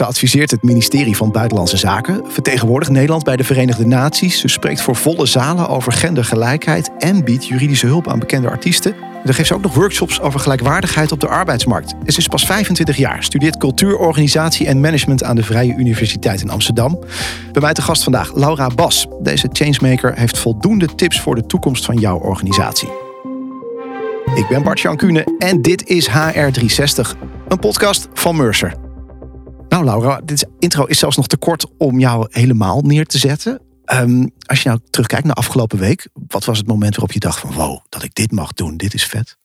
Ze adviseert het ministerie van Buitenlandse Zaken, vertegenwoordigt Nederland bij de Verenigde Naties. Ze spreekt voor volle zalen over gendergelijkheid en biedt juridische hulp aan bekende artiesten. En dan geeft ze ook nog workshops over gelijkwaardigheid op de arbeidsmarkt. En ze is pas 25 jaar, studeert cultuurorganisatie en management aan de Vrije Universiteit in Amsterdam. Bij mij te gast vandaag Laura Bas. Deze changemaker heeft voldoende tips voor de toekomst van jouw organisatie. Ik ben Bart Jan Kuhne en dit is HR360, een podcast van Mercer. Nou Laura, dit intro is zelfs nog te kort om jou helemaal neer te zetten. Ehm, als je nou terugkijkt naar afgelopen week, wat was het moment waarop je dacht van wow, dat ik dit mag doen, dit is vet?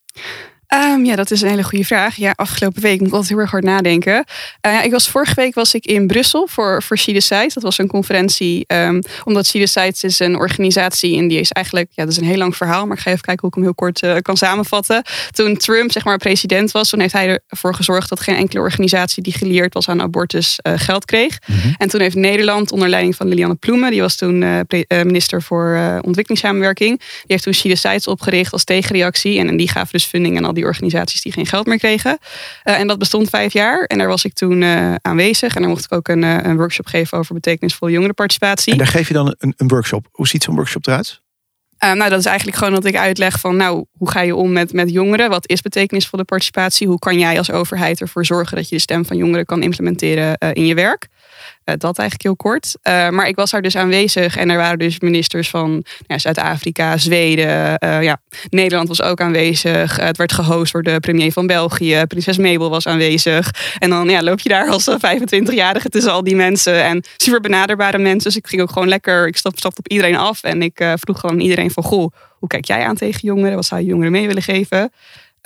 Ehm, ja, dat is een hele goede vraag. Ja, afgelopen week moet ik altijd heel erg hard nadenken. Uh, ja, ik was, vorige week was ik in Brussel voor, voor She Decides. Dat was een conferentie. Um, omdat She Decides is een organisatie en die is eigenlijk... Ja, dat is een heel lang verhaal, maar ik ga even kijken hoe ik hem heel kort uh, kan samenvatten. Toen Trump zeg maar president was, toen heeft hij ervoor gezorgd... dat geen enkele organisatie die geleerd was aan abortus uh, geld kreeg. Mm -hmm. En toen heeft Nederland onder leiding van Lilianne Ploemen... die was toen minister voor ontwikkelingssamenwerking... die heeft toen She Decides opgericht als tegenreactie. En, en die gaven dus funding aan al die organisaties die geen geld meer kregen. Uh, en dat bestond vijf jaar. En daar was ik toen uh, aanwezig. En daar mocht ik ook een, uh, een, workshop geven over betekenisvolle jongerenparticipatie. En daar geef je dan een, een workshop. Hoe ziet zo'n workshop eruit? nou, dat is eigenlijk gewoon dat ik uitleg van, nou, hoe ga je om met, met jongeren? Wat is betekenisvolle participatie? Hoe kan jij als overheid ervoor zorgen dat je de stem van jongeren kan implementeren in je werk? Uh, dat eigenlijk heel kort. Uh, maar ik was daar dus aanwezig en er waren dus ministers van ja, Zuid-Afrika, Zweden. Uh, ja, Nederland was ook aanwezig. het werd gehost door de premier van België. Prinses Mabel was aanwezig. En dan ja, loop je daar als 25-jarige tussen al die mensen. En super benaderbare mensen. Dus ik ging ook gewoon lekker, ik stapte stap op iedereen af. En ik vroeg gewoon iedereen van, goh, hoe kijk jij aan tegen jongeren? Wat zou je jongeren mee willen geven?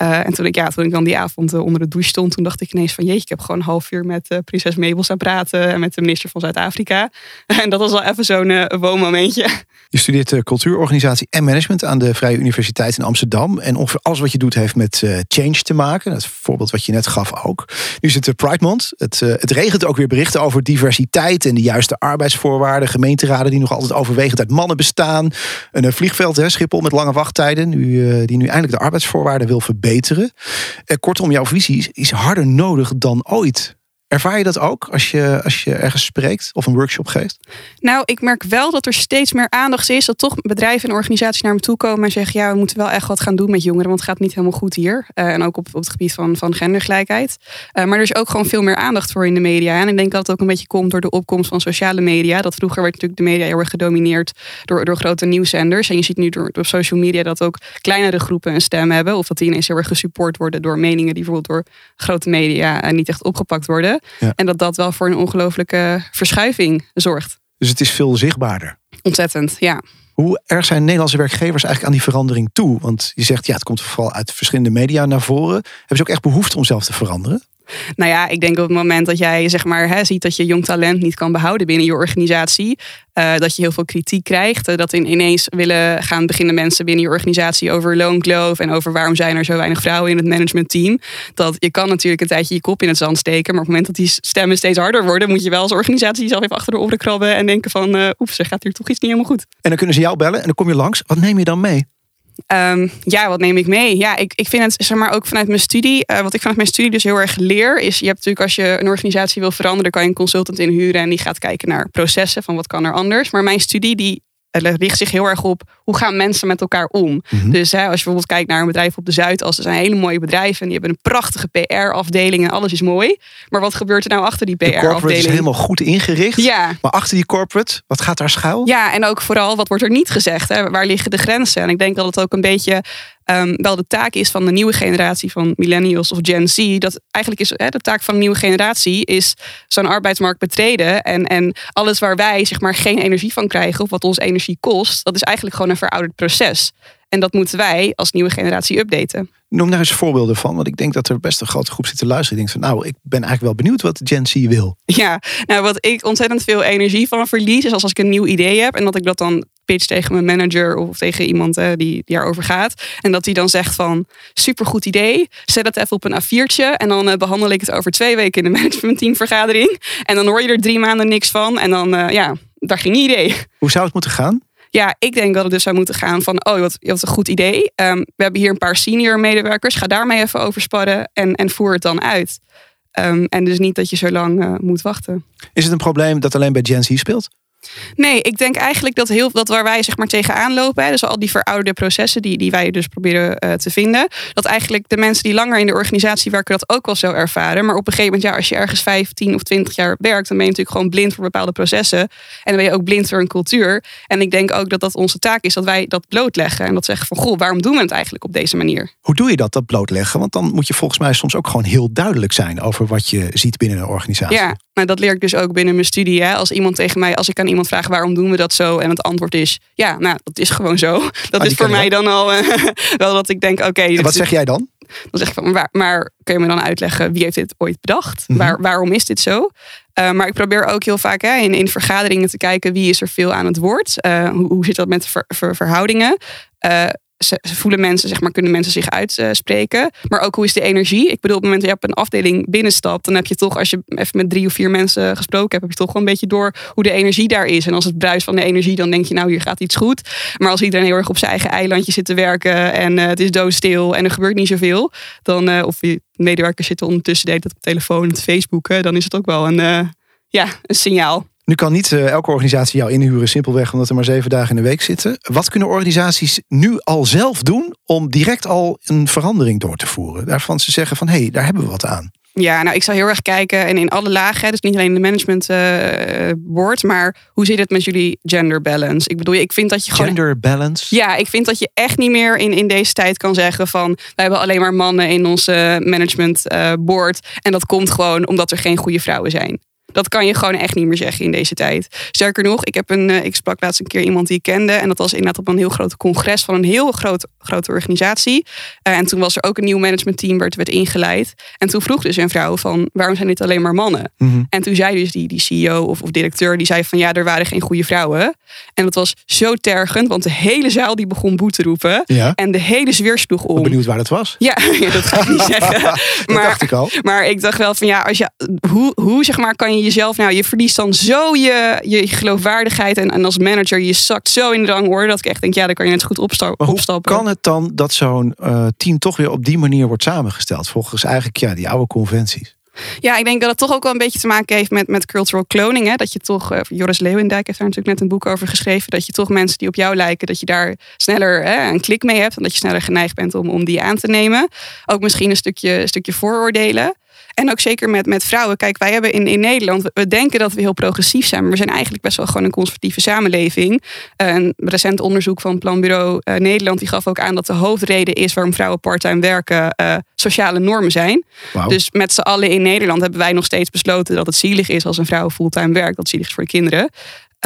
Uh, en toen ik, ja, toen ik dan die avond uh, onder de douche stond, toen dacht ik ineens van jeetje, ik heb gewoon een half uur met uh, prinses Mabel aan praten en met de minister van Zuid-Afrika. en dat was wel even zo'n woonmomentje. Je studeert cultuurorganisatie en management aan de Vrije Universiteit in Amsterdam. En ongeveer alles wat je doet heeft met change te maken. Dat voorbeeld wat je net gaf ook. Nu is het Pride Month. Het, het regent ook weer berichten over diversiteit en de juiste arbeidsvoorwaarden. Gemeenteraden die nog altijd overwegend uit mannen bestaan. Een vliegveld, hè, Schiphol met lange wachttijden. Die nu eindelijk de arbeidsvoorwaarden wil verbeteren Eh, kortom, jouw visie is, is harder nodig dan ooit. Ervaar je dat ook als je, als je ergens spreekt of een workshop geeft? Nou, ik merk wel dat er steeds meer aandacht is. Dat toch bedrijven en organisaties naar me toe komen en zeggen: ja, we moeten wel echt wat gaan doen met jongeren, want het gaat niet helemaal goed hier. Uh, en ook op, op het gebied van, van gendergelijkheid. Uh, maar er is ook gewoon veel meer aandacht voor in de media. En ik denk dat het ook een beetje komt door de opkomst van sociale media. Dat vroeger werd natuurlijk de media heel erg gedomineerd door, door grote nieuwszenders. En je ziet nu door, door social media dat ook kleinere groepen een stem hebben. Of dat die ineens heel erg gesupport worden door meningen die bijvoorbeeld door grote media uh, niet echt opgepakt worden. Ja. En dat dat wel voor een ongelofelijke verschuiving zorgt. Dus het is veel zichtbaarder. Ontzettend, ja. Hoe erg zijn Nederlandse werkgevers eigenlijk aan die verandering toe? Want je zegt, ja, het komt vooral uit verschillende media naar voren. Hebben ze ook echt behoefte om zelf te veranderen? Nou ja, ik denk op het moment dat jij zeg maar, hè, ziet dat je jong talent niet kan behouden binnen je organisatie, uh, dat je heel veel kritiek krijgt, uh, dat in, ineens willen gaan beginnen mensen binnen je organisatie over loonkloof en over waarom zijn er zo weinig vrouwen in het managementteam. Dat je kan natuurlijk een tijdje je kop in het zand steken, maar op het moment dat die stemmen steeds harder worden, moet je wel als organisatie jezelf even achter de oren krabben en denken van, uh, oeps, er gaat hier toch iets niet helemaal goed. En dan kunnen ze jou bellen en dan kom je langs. Wat neem je dan mee? Um, ja, wat neem ik mee? Ja, ik, ik vind het, zeg maar, ook vanuit mijn studie. Uh, wat ik vanuit mijn studie dus heel erg leer, is je hebt natuurlijk als je een organisatie wil veranderen, kan je een consultant inhuren en die gaat kijken naar processen van wat kan er anders. Maar mijn studie die het richt zich heel erg op hoe gaan mensen met elkaar om. Mm -hmm. Dus hè, als je bijvoorbeeld kijkt naar een bedrijf op de Zuidas, er zijn hele mooie bedrijven en die hebben een prachtige PR-afdeling en alles is mooi. Maar wat gebeurt er nou achter die PR-afdeling? De corporate is helemaal goed ingericht. Ja. Maar achter die corporate, wat gaat daar schuil? Ja, en ook vooral, wat wordt er niet gezegd? Hè? Waar liggen de grenzen? En ik denk dat het ook een beetje um, wel de taak is van de nieuwe generatie van millennials of Gen Z. Dat eigenlijk is hè, de taak van de nieuwe generatie is zo'n arbeidsmarkt betreden. En, en alles waar wij zeg maar geen energie van krijgen of wat ons energie kost, dat is eigenlijk gewoon een verouderd proces. En dat moeten wij als nieuwe generatie updaten. Noem daar eens voorbeelden van, want ik denk dat er best een grote groep zit te luisteren. Die denkt van, nou, ik ben eigenlijk wel benieuwd wat Gen Z wil. Ja, nou, wat ik ontzettend veel energie van verlies, is als, als ik een nieuw idee heb en dat ik dat dan pitch tegen mijn manager of tegen iemand uh, die, die daarover gaat. En dat die dan zegt van, supergoed idee, zet het even op een A4'tje en dan uh, behandel ik het over twee weken in de managementteamvergadering. En dan hoor je er drie maanden niks van en dan, uh, ja, daar ging niet idee. Hoe zou het moeten gaan? Ja, ik denk dat het dus zou moeten gaan van, oh, wat, wat een goed idee. Um, we hebben hier een paar senior medewerkers, ga daarmee even over sparren en, en voer het dan uit. Ehm, en dus niet dat je zo lang uh, moet wachten. Is het een probleem dat alleen bij Gen Z speelt? Nee, ik denk eigenlijk dat heel dat waar wij zeg maar tegenaan lopen, hè, dus al die verouderde processen die, die wij dus proberen uh, te vinden, dat eigenlijk de mensen die langer in de organisatie werken dat ook wel zo ervaren. Maar op een gegeven moment, ja, als je ergens 15 of 20 jaar werkt, dan ben je natuurlijk gewoon blind voor bepaalde processen. En dan ben je ook blind voor een cultuur. En ik denk ook dat dat onze taak is, dat wij dat blootleggen en dat zeggen van, goh, waarom doen we het eigenlijk op deze manier? Hoe doe je dat, dat blootleggen? Want dan moet je volgens mij soms ook gewoon heel duidelijk zijn over wat je ziet binnen een organisatie. Ja, nou, dat leer ik dus ook binnen mijn studie. Hè. Als iemand tegen mij, als ik aan iemand vraag waarom doen we dat zo? En het antwoord is ja, nou, dat is gewoon zo. Dat Ah, is voor mij dan al uh, wel dat ik denk, oké. Okay, en wat zeg jij dan? Dan zeg ik van, maar, maar kun je me dan uitleggen wie heeft dit ooit bedacht? Mhm. Waar, waarom is dit zo? Uh, maar ik probeer ook heel vaak hè, in, in vergaderingen te kijken wie is er veel aan het woord. Uh, hoe, hoe zit dat met ver, ver, verhoudingen? Uh, voelen mensen, zeg maar, kunnen mensen zich uitspreken. maar ook hoe is de energie? Ik bedoel, op het moment dat je op een afdeling binnenstapt, dan heb je toch, als je even met drie of vier mensen gesproken hebt, heb je toch wel een beetje door hoe de energie daar is. En als het bruis van de energie, dan denk je, nou, hier gaat iets goed. Maar als iedereen heel erg op zijn eigen eilandje zit te werken en uh, het is doodstil en er gebeurt niet zoveel, dan, uh, of je medewerkers zitten ondertussen deed dat op telefoon en Facebooken, dan is het ook wel een, uh, ja, een signaal. Nu kan niet uh, elke organisatie jou inhuren, simpelweg omdat er maar zeven dagen in de week zitten. Wat kunnen organisaties nu al zelf doen om direct al een verandering door te voeren? Daarvan ze zeggen van hé, hey, daar hebben we wat aan. Ja, nou ik zou heel erg kijken en in alle lagen, dus niet alleen de management uh, board, maar hoe zit het met jullie gender balance? Ik bedoel, ik vind dat je gewoon. Gender balance? Ja, ik vind dat je echt niet meer in, in deze tijd kan zeggen van wij hebben alleen maar mannen in onze management uh, board. En dat komt gewoon omdat er geen goede vrouwen zijn. Dat kan je gewoon echt niet meer zeggen in deze tijd. Sterker nog, ik, heb een, ik sprak laatst een keer iemand die ik kende. En dat was inderdaad op een heel groot congres van een heel groot, grote organisatie. Uh, en toen was er ook een nieuw managementteam werd, werd ingeleid. En toen vroeg dus een vrouw van waarom zijn dit alleen maar mannen? Mm -hmm. En toen zei dus die, die CEO of, of directeur, die zei van ja, er waren geen goede vrouwen. En dat was zo tergend, want de hele zaal die begon boe te roepen. Ja. En de hele sfeer sloeg om. Benieuwd waar dat was. Ja, ja dat ga ik niet zeggen. dat dacht ik al. Maar ik dacht wel van ja, als je, hoe, hoe zeg maar kan je jezelf, nou je verliest dan zo je, je geloofwaardigheid en, en als manager je zakt zo in de rangorde dat ik echt denk ja, dan kan je net goed opsta maar hoe opstappen. kan het dan dat zo'n uh, team toch weer op die manier wordt samengesteld volgens eigenlijk ja, die oude conventies? Ja, ik denk dat het toch ook wel een beetje te maken heeft met, met cultural cloning. Hè? Dat je toch, uh, Joris Leeuwendijk heeft daar natuurlijk net een boek over geschreven. Dat je toch mensen die op jou lijken, dat je daar sneller hè, een klik mee hebt. En dat je sneller geneigd bent om, om die aan te nemen. Ook misschien een stukje, een stukje vooroordelen. En ook zeker met, met vrouwen. Kijk, wij hebben in, in Nederland, we denken dat we heel progressief zijn, maar we zijn eigenlijk best wel gewoon een conservatieve samenleving. Een recent onderzoek van Planbureau uh, Nederland, die gaf ook aan dat de hoofdreden is waarom vrouwen parttime werken, uh, sociale normen zijn. Wow. Dus met z'n allen in Nederland hebben wij nog steeds besloten dat het zielig is als een vrouw fulltime werkt, dat het zielig is voor de kinderen.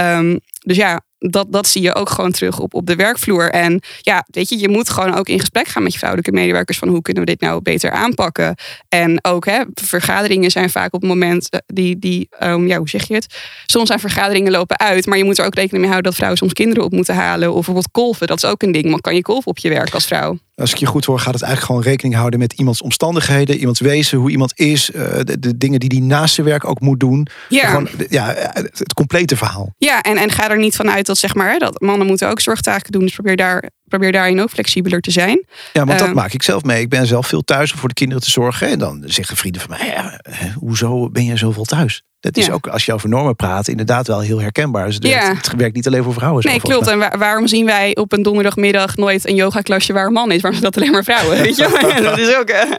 Um, dus ja, dat, dat zie je ook gewoon terug op, op de werkvloer. En ja, weet je, je moet gewoon ook in gesprek gaan met je vrouwelijke medewerkers van hoe kunnen we dit nou beter aanpakken. En ook hè, vergaderingen zijn vaak op het moment die, die um, ja, hoe zeg je het? Soms zijn vergaderingen lopen uit, maar je moet er ook rekening mee houden dat vrouwen soms kinderen op moeten halen. Of bijvoorbeeld kolven, dat is ook een ding. Maar kan je kolven op je werk als vrouw? Als ik je goed hoor, gaat het eigenlijk gewoon rekening houden met iemands omstandigheden, iemands wezen, hoe iemand is, de, de dingen die die naast zijn werk ook moet doen. Ja. Gewoon, ja, het complete verhaal. Ja, en, en ga er niet vanuit dat zeg maar dat mannen moeten ook zorgtaken doen. Dus probeer daar probeer daarin ook flexibeler te zijn. Ja, want dat Uh, maak ik zelf mee. Ik ben zelf veel thuis om voor de kinderen te zorgen. En dan zeggen vrienden van mij, hoezo ben jij zoveel thuis? Dat is Ja. ook, als je over normen praat, inderdaad wel heel herkenbaar. Dus het, Ja. werkt, het werkt niet alleen voor vrouwen. zo, Nee, klopt. En waar- waarom zien wij op een donderdagmiddag nooit een yogaklasje waar een man is? Waarom zijn dat alleen maar vrouwen? Weet je? dat is ook. eh.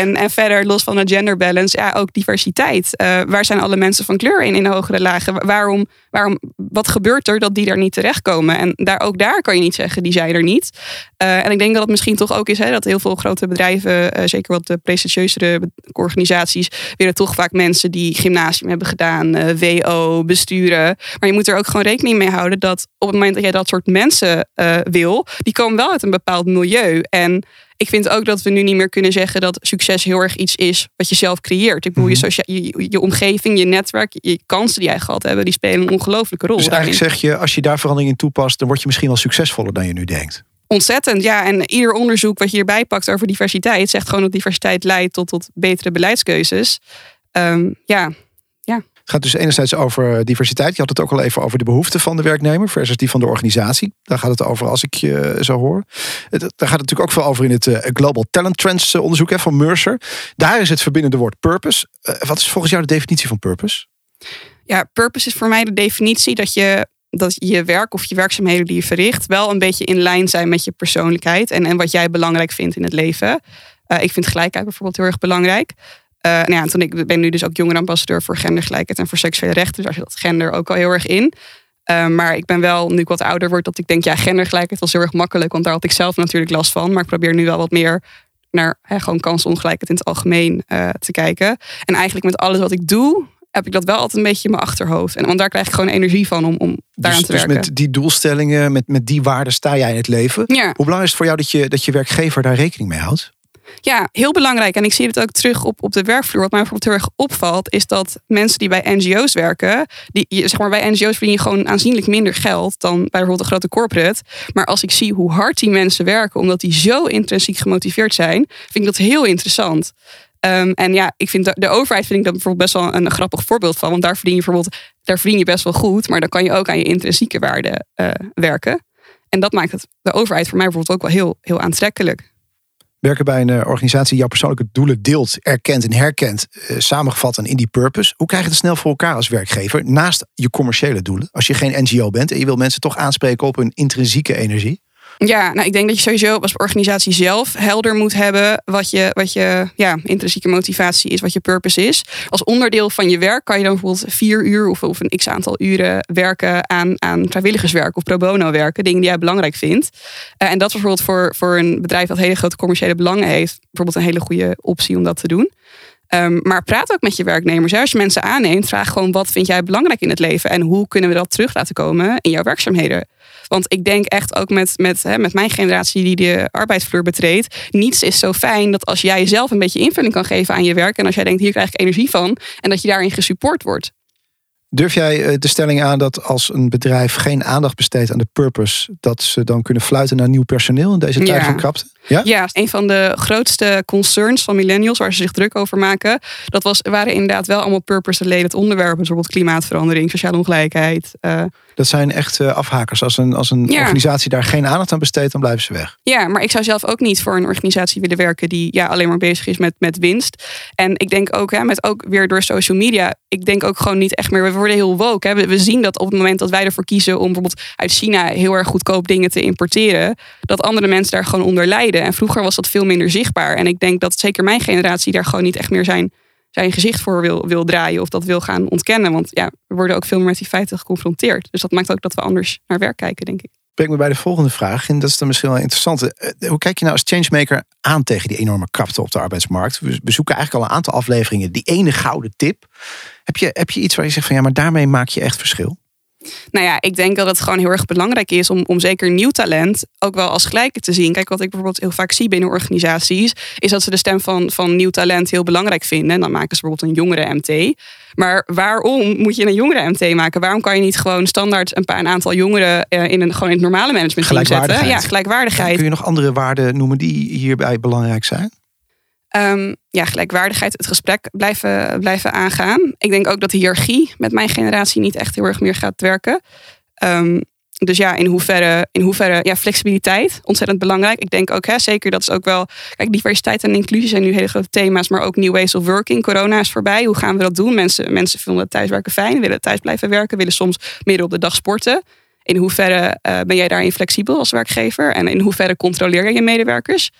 En, en verder, los van de gender balance, ja, ook diversiteit. Eh, waar zijn alle mensen van kleur in in de hogere lagen? Wa- Waarom, waarom, wat gebeurt er dat die daar niet terechtkomen? En daar, ook daar kan je niet zeggen, die zijn er niet. Eh, en ik denk dat het misschien toch ook is hè, dat heel veel grote bedrijven, zeker wat de prestigieuzere organisaties, willen toch vaak mensen die gymnasium hebben gedaan, eh, WO, besturen. Maar je moet er ook gewoon rekening mee houden dat op het moment dat jij dat soort mensen eh, wil, die komen wel uit een bepaald milieu. En ik vind ook dat we nu niet meer kunnen zeggen dat succes heel erg iets is wat je zelf creëert. Ik bedoel, je, Mhm. je, je omgeving, je netwerk, je kansen die jij gehad hebben, die spelen een ongelooflijke rol. Dus daarin. eigenlijk zeg je, als je daar verandering in toepast, dan word je misschien wel succesvoller dan je nu denkt. Ontzettend, ja. En ieder onderzoek wat je hierbij pakt over diversiteit, zegt gewoon dat diversiteit leidt tot, tot betere beleidskeuzes. Ehm, ja, gaat dus enerzijds over diversiteit. Je had het ook al even over de behoeften van de werknemer versus die van de organisatie. Daar gaat het over als ik je zo hoor. Daar gaat het natuurlijk ook veel over in het Global Talent Trends onderzoek van Mercer. Daar is het verbindende woord purpose. Wat is volgens jou de definitie van purpose? Ja, purpose is voor mij de definitie dat je dat je werk of je werkzaamheden die je verricht wel een beetje in lijn zijn met je persoonlijkheid en, en wat jij belangrijk vindt in het leven. Ik vind gelijkheid bijvoorbeeld heel erg belangrijk. Uh, nou ja, toen ik ben nu dus ook jongerenambassadeur voor gendergelijkheid en voor seksuele rechten. Dus daar zit dat gender ook al heel erg in. Uh, maar ik ben wel, nu ik wat ouder word, dat ik denk, ja, gendergelijkheid was heel erg makkelijk. Want daar had ik zelf natuurlijk last van. Maar ik probeer nu wel wat meer naar hè, gewoon kansongelijkheid in het algemeen te kijken. En eigenlijk met alles wat ik doe, heb ik dat wel altijd een beetje in mijn achterhoofd. En want daar krijg ik gewoon energie van om, om daaraan dus, te werken. Dus met die doelstellingen, met, met die waarden sta jij in het leven. Ja. Hoe belangrijk is het voor jou dat je, dat je werkgever daar rekening mee houdt? Ja, heel belangrijk. En ik zie het ook terug op, op de werkvloer. Wat mij bijvoorbeeld heel erg opvalt, is dat mensen die bij NGO's werken, die, zeg maar, bij NGO's verdien je gewoon aanzienlijk minder geld dan bij bijvoorbeeld een grote corporate. Maar als ik zie hoe hard die mensen werken, omdat die zo intrinsiek gemotiveerd zijn, vind ik dat heel interessant. Um, en ja, ik vind de, overheid vind ik dat bijvoorbeeld best wel een, grappig voorbeeld van. Want daar verdien je bijvoorbeeld, daar verdien je best wel goed, maar dan kan je ook aan je intrinsieke waarden uh, werken. En dat maakt het, de overheid voor mij bijvoorbeeld ook wel heel, heel aantrekkelijk. Werken bij een uh, organisatie die jouw persoonlijke doelen deelt, erkent en herkent, uh, samengevat en in die purpose. Hoe krijg je het snel voor elkaar als werkgever naast je commerciële doelen? Als je geen NGO bent en je wil mensen toch aanspreken op hun intrinsieke energie? Ja, nou, ik denk dat je sowieso als organisatie zelf helder moet hebben wat je, wat je ja, intrinsieke motivatie is, wat je purpose is. Als onderdeel van je werk kan je dan bijvoorbeeld vier uur of, of een x aantal uren werken aan, aan vrijwilligerswerk of pro bono werken, dingen die jij belangrijk vindt. Uh, en dat bijvoorbeeld voor, voor een bedrijf dat hele grote commerciële belangen heeft, bijvoorbeeld een hele goede optie om dat te doen. Um, maar praat ook met je werknemers. Als je mensen aanneemt, vraag gewoon wat vind jij belangrijk in het leven en hoe kunnen we dat terug laten komen in jouw werkzaamheden. Want ik denk echt ook met, met, hè, met mijn generatie die de arbeidsvloer betreedt, niets is zo fijn dat als jij zelf een beetje invulling kan geven aan je werk en als jij denkt hier krijg ik energie van en dat je daarin gesupport wordt. Durf jij eh, de stelling aan dat als een bedrijf geen aandacht besteedt aan de purpose, dat ze dan kunnen fluiten naar nieuw personeel in deze tijd van krapte? Ja? ja, een van de grootste concerns van millennials waar ze zich druk over maken. Dat was, waren inderdaad wel allemaal purpose-related onderwerpen, bijvoorbeeld klimaatverandering, sociale ongelijkheid. Uh, dat zijn echt eh, afhakers. Als een, als een organisatie daar geen aandacht aan besteedt, dan blijven ze weg. Ja, maar ik zou zelf ook niet voor een organisatie willen werken die ja, alleen maar bezig is met, met winst. En ik denk ook, hè, met ook weer door social media, ik denk ook gewoon niet echt meer. We worden heel woke. Hè. We, we zien dat op het moment dat wij ervoor kiezen om bijvoorbeeld uit China heel erg goedkoop dingen te importeren, dat andere mensen daar gewoon onder lijden. En vroeger was dat veel minder zichtbaar. En ik denk dat zeker mijn generatie daar gewoon niet echt meer zijn zijn gezicht voor wil, wil draaien of dat wil gaan ontkennen. Want ja, we worden ook veel meer met die feiten geconfronteerd. Dus dat maakt ook dat we anders naar werk kijken, denk ik. Breng me bij de volgende vraag. En dat is dan misschien wel interessant. Eh, hoe kijk je nou als changemaker aan tegen die enorme krapte op de arbeidsmarkt? We bezoeken eigenlijk al een aantal afleveringen. Die ene gouden tip. Heb je, heb je iets waar je zegt van ja, maar daarmee maak je echt verschil? Nou ja, ik denk dat het gewoon heel erg belangrijk is om, om zeker nieuw talent ook wel als gelijke te zien. Kijk, wat ik bijvoorbeeld heel vaak zie binnen organisaties, is dat ze de stem van, van nieuw talent heel belangrijk vinden. En dan maken ze bijvoorbeeld een jongere MT. Maar waarom moet je een jongere MT maken? Waarom kan je niet gewoon standaard een paar een aantal jongeren eh, in een gewoon in het normale management zetten? Ja, gelijkwaardigheid. Kun je nog andere waarden noemen die hierbij belangrijk zijn? Um, ja, gelijkwaardigheid, het gesprek blijven, blijven aangaan. Ik denk ook dat de hiërarchie met mijn generatie niet echt heel erg meer gaat werken. Um, dus ja, in hoeverre, in hoeverre ja, flexibiliteit, ontzettend belangrijk. Ik denk ook, hè, zeker dat is ook wel. Kijk, diversiteit en inclusie zijn nu hele grote thema's, maar ook new ways of working. Corona is voorbij. Hoe gaan we dat doen? Mensen, mensen vinden thuiswerken fijn, willen thuis blijven werken, willen soms midden op de dag sporten. In hoeverre uh, ben jij daarin flexibel als werkgever? En in hoeverre controleer je je medewerkers?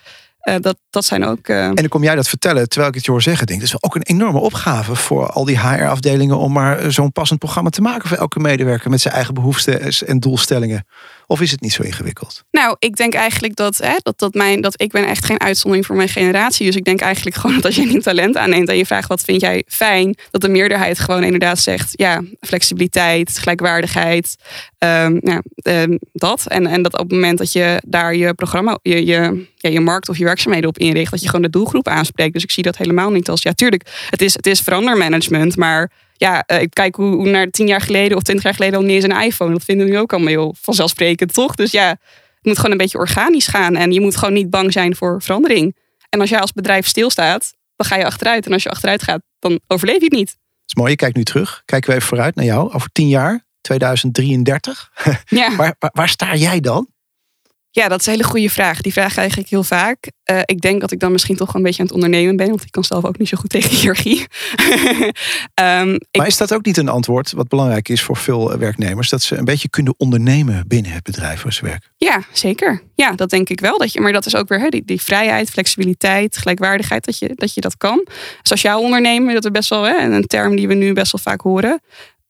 Uh, dat, dat zijn ook. Uh... En dan kom jij dat vertellen terwijl ik het je hoor zeggen. Denk, dat is ook een enorme opgave voor al die HR-afdelingen om maar zo'n passend programma te maken voor elke medewerker met zijn eigen behoeften en doelstellingen. Of is het niet zo ingewikkeld? Nou, ik denk eigenlijk dat, hè, dat, dat, mijn, dat ik ben echt geen uitzondering voor mijn generatie. Dus ik denk eigenlijk gewoon dat als je een talent aanneemt en je vraagt wat vind jij fijn, dat de meerderheid gewoon inderdaad zegt, ja, flexibiliteit, gelijkwaardigheid, um, ja, um, dat. En, en dat op het moment dat je daar je programma, je, je, ja, je markt of je werkzaamheden op inricht, dat je gewoon de doelgroep aanspreekt. Dus ik zie dat helemaal niet als, ja, tuurlijk, het is, het is verandermanagement, maar ja, uh, ik kijk hoe, hoe, naar tien jaar geleden of twintig jaar geleden al niet eens een iPhone. Dat vinden we nu ook allemaal heel vanzelfsprekend, toch? Dus ja, het moet gewoon een beetje organisch gaan. En je moet gewoon niet bang zijn voor verandering. En als jij als bedrijf stilstaat, dan ga je achteruit. En als je achteruit gaat, dan overleef je het niet. is mooi, je kijkt nu terug. Kijken we even vooruit naar jou. Over tien jaar, 2033. Ja. waar, waar, waar sta jij dan? Ja, dat is een hele goede vraag. Die vraag krijg ik heel vaak. Uh, ik denk dat ik dan misschien toch een beetje aan het ondernemen ben, want ik kan zelf ook niet zo goed tegen hiërarchie. um, maar is dat ook niet een antwoord wat belangrijk is voor veel eh, werknemers? Dat ze een beetje kunnen ondernemen binnen het bedrijf waar ze werken? Ja, zeker. Ja, dat denk ik wel. Dat je, maar dat is ook weer hè, die, die vrijheid, flexibiliteit, gelijkwaardigheid, dat je dat, je dat kan. Sociaal ondernemen, dat is best wel hè, een term die we nu best wel vaak horen.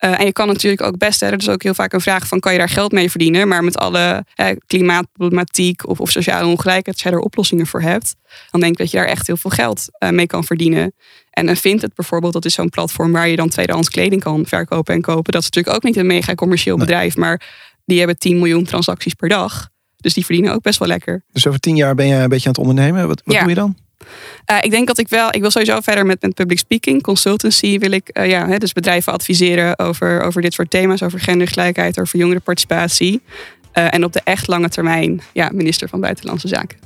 Uh, en je kan natuurlijk ook best, hè, dat is ook heel vaak een vraag van kan je daar geld mee verdienen? Maar met alle hè, klimaatproblematiek of, of sociale ongelijkheid, als jij er oplossingen voor hebt, dan denk ik dat je daar echt heel veel geld uh, mee kan verdienen. En een Vinted bijvoorbeeld, dat is zo'n platform waar je dan tweedehands kleding kan verkopen en kopen. Dat is natuurlijk ook niet een mega commercieel bedrijf, maar die hebben 10 miljoen transacties per dag. Dus die verdienen ook best wel lekker. Dus over tien jaar ben je een beetje aan het ondernemen. Wat, wat ja. doe je dan? Uh, ik denk dat ik wel, ik wil sowieso verder met, public speaking, consultancy wil ik, uh, ja, hè, dus bedrijven adviseren over, over dit soort thema's, over gendergelijkheid, over jongerenparticipatie. Uh, en op de echt lange termijn, ja, minister van Buitenlandse Zaken.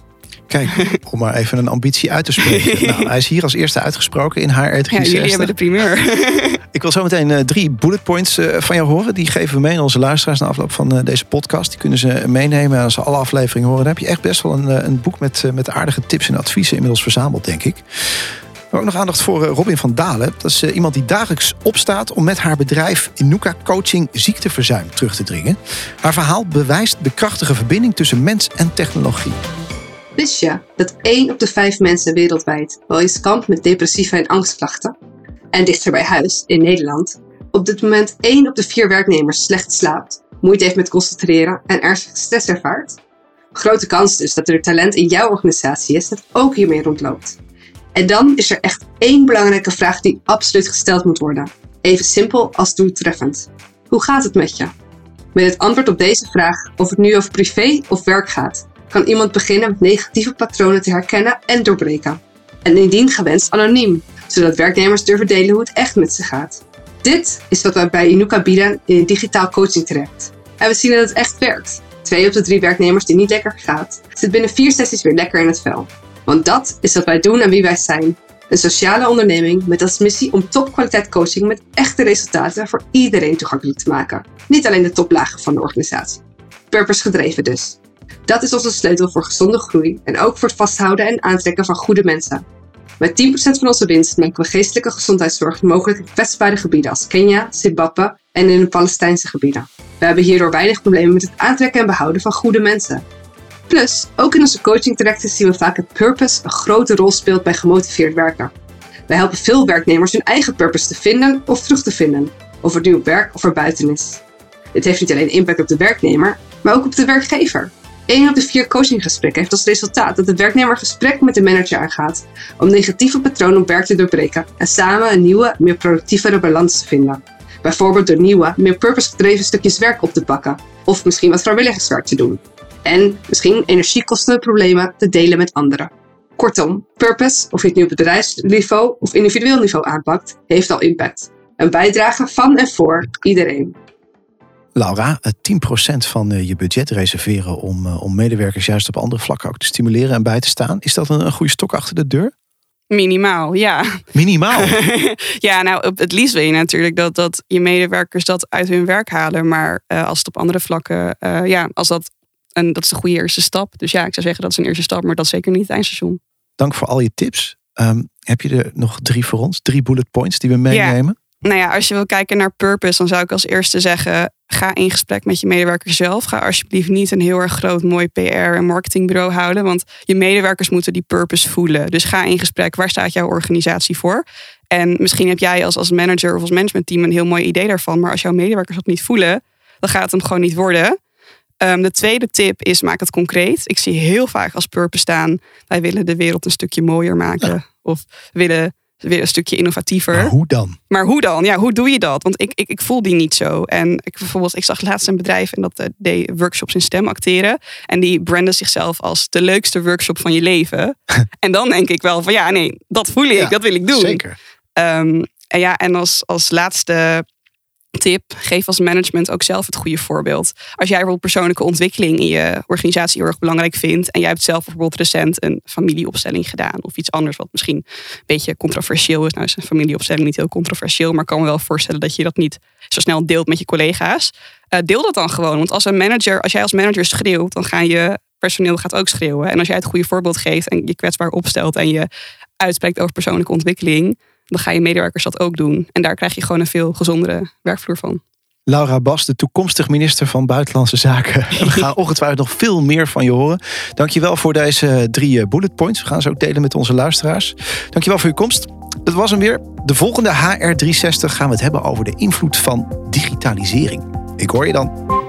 Kijk, om maar even een ambitie uit te spreken. nou, hij is hier als eerste uitgesproken in haar Ja, jullie hebben de primeur. Ik wil zo meteen uh, drie bullet points uh, van jou horen. Die geven we mee aan onze luisteraars na afloop van uh, deze podcast. Die kunnen ze meenemen en als ze alle afleveringen horen. Dan heb je echt best wel een, een boek met, met aardige tips en adviezen inmiddels verzameld, denk ik. Maar ook nog aandacht voor Robin van Dalen. Dat is iemand die dagelijks opstaat om met haar bedrijf Inuka Coaching ziekteverzuim terug te dringen. Haar verhaal bewijst de krachtige verbinding tussen mens en technologie. Wist je dat 1 op de 5 mensen wereldwijd wel eens kampt met depressieve en angstklachten? En dichter bij huis, in Nederland, op dit moment 1 op de 4 werknemers slecht slaapt, moeite heeft met concentreren en ernstig stress ervaart? Grote kans dus dat er talent in jouw organisatie is dat ook hiermee rondloopt. En dan is er echt één belangrijke vraag die absoluut gesteld moet worden. Even simpel als doeltreffend. Hoe gaat het met je? Met het antwoord op deze vraag, of het nu over privé of werk gaat, kan iemand beginnen met negatieve patronen te herkennen en doorbreken. En indien gewenst anoniem, zodat werknemers durven delen hoe het echt met ze gaat. Dit is wat wij bij Inuka bieden in digitaal coaching traject. En we zien dat het echt werkt. Twee op de drie werknemers die niet lekker gaat, zit binnen vier sessies weer lekker in het vel. Want dat is wat wij doen en wie wij zijn. Een sociale onderneming met als missie om topkwaliteit coaching met echte resultaten voor iedereen toegankelijk te maken. Niet alleen de toplagen van de organisatie. Purpose gedreven dus. Dat is onze sleutel voor gezonde groei en ook voor het vasthouden en aantrekken van goede mensen. Met 10% van onze winst maken we geestelijke gezondheidszorg mogelijk in kwetsbare gebieden als Kenia, Zimbabwe en in de Palestijnse gebieden. We hebben hierdoor weinig problemen met het aantrekken en behouden van goede mensen. Plus, ook in onze coaching trajecten zien we vaak dat purpose een grote rol speelt bij gemotiveerd werken. Wij helpen veel werknemers hun eigen purpose te vinden of terug te vinden, of het nu op werk of erbuiten is. Dit heeft niet alleen impact op de werknemer, maar ook op de werkgever. 1 op de 4 coachinggesprekken heeft als resultaat dat de werknemer gesprek met de manager aangaat om negatieve patronen op werk te doorbreken en samen een nieuwe, meer productievere balans te vinden. Bijvoorbeeld door nieuwe, meer purpose-gedreven stukjes werk op te pakken of misschien wat vrijwilligerswerk te doen. En misschien energiekostende problemen te delen met anderen. Kortom, purpose, of je het nu op bedrijfsniveau of individueel niveau aanpakt, heeft al impact. Een bijdrage van en voor iedereen. Laura, 10% van eh, je budget reserveren om, eh, om medewerkers juist op andere vlakken ook te stimuleren en bij te staan. Is dat een, een goede stok achter de deur? Minimaal, ja. Minimaal? ja, nou, het liefst wil je natuurlijk dat, dat je medewerkers dat uit hun werk halen. Maar uh, als het op andere vlakken, uh, ja, als dat, en dat is de goede eerste stap. Dus ja, ik zou zeggen dat is een eerste stap, maar dat is zeker niet het eindstation. Dank voor al je tips. Um, heb je er nog drie voor ons? Drie bullet points die we meenemen? Ja. Nou ja, als je wil kijken naar purpose, dan zou ik als eerste zeggen: ga in gesprek met je medewerkers zelf. Ga alsjeblieft niet een heel erg groot, mooi PR- en marketingbureau houden. Want je medewerkers moeten die purpose voelen. Dus ga in gesprek. Waar staat jouw organisatie voor? En misschien heb jij als, als manager of als managementteam een heel mooi idee daarvan. Maar als jouw medewerkers dat niet voelen, dan gaat het hem gewoon niet worden. Um, de tweede tip is: maak het concreet. Ik zie heel vaak als purpose staan: wij willen de wereld een stukje mooier maken. Ja. Of willen weer een stukje innovatiever. Maar hoe dan? Maar hoe dan? Ja, hoe doe je dat? Want ik, ik, ik voel die niet zo. En ik, bijvoorbeeld, ik zag laatst een bedrijf en dat uh, deed workshops in stem acteren. En die brandde zichzelf als de leukste workshop van je leven. en dan denk ik wel van ja, nee, dat voel ik, ja, dat wil ik doen. Zeker. Um, en ja, en als, als laatste tip, geef als management ook zelf het goede voorbeeld. Als jij bijvoorbeeld persoonlijke ontwikkeling in je organisatie heel erg belangrijk vindt en jij hebt zelf bijvoorbeeld recent een familieopstelling gedaan of iets anders wat misschien een beetje controversieel is. Nou is een familieopstelling niet heel controversieel, maar ik kan me wel voorstellen dat je dat niet zo snel deelt met je collega's. Uh, deel dat dan gewoon, want als een manager, als jij als manager schreeuwt, dan gaan je personeel gaat ook schreeuwen. En als jij het goede voorbeeld geeft en je kwetsbaar opstelt en je uitspreekt over persoonlijke ontwikkeling, dan ga je medewerkers dat ook doen. En daar krijg je gewoon een veel gezondere werkvloer van. Laura Bas, de toekomstig minister van Buitenlandse Zaken. We gaan ongetwijfeld nog veel meer van je horen. Dankjewel voor deze drie bullet points. We gaan ze ook delen met onze luisteraars. Dankjewel voor je komst. Dat was hem weer. De volgende HR360 gaan we het hebben over de invloed van digitalisering. Ik hoor je dan.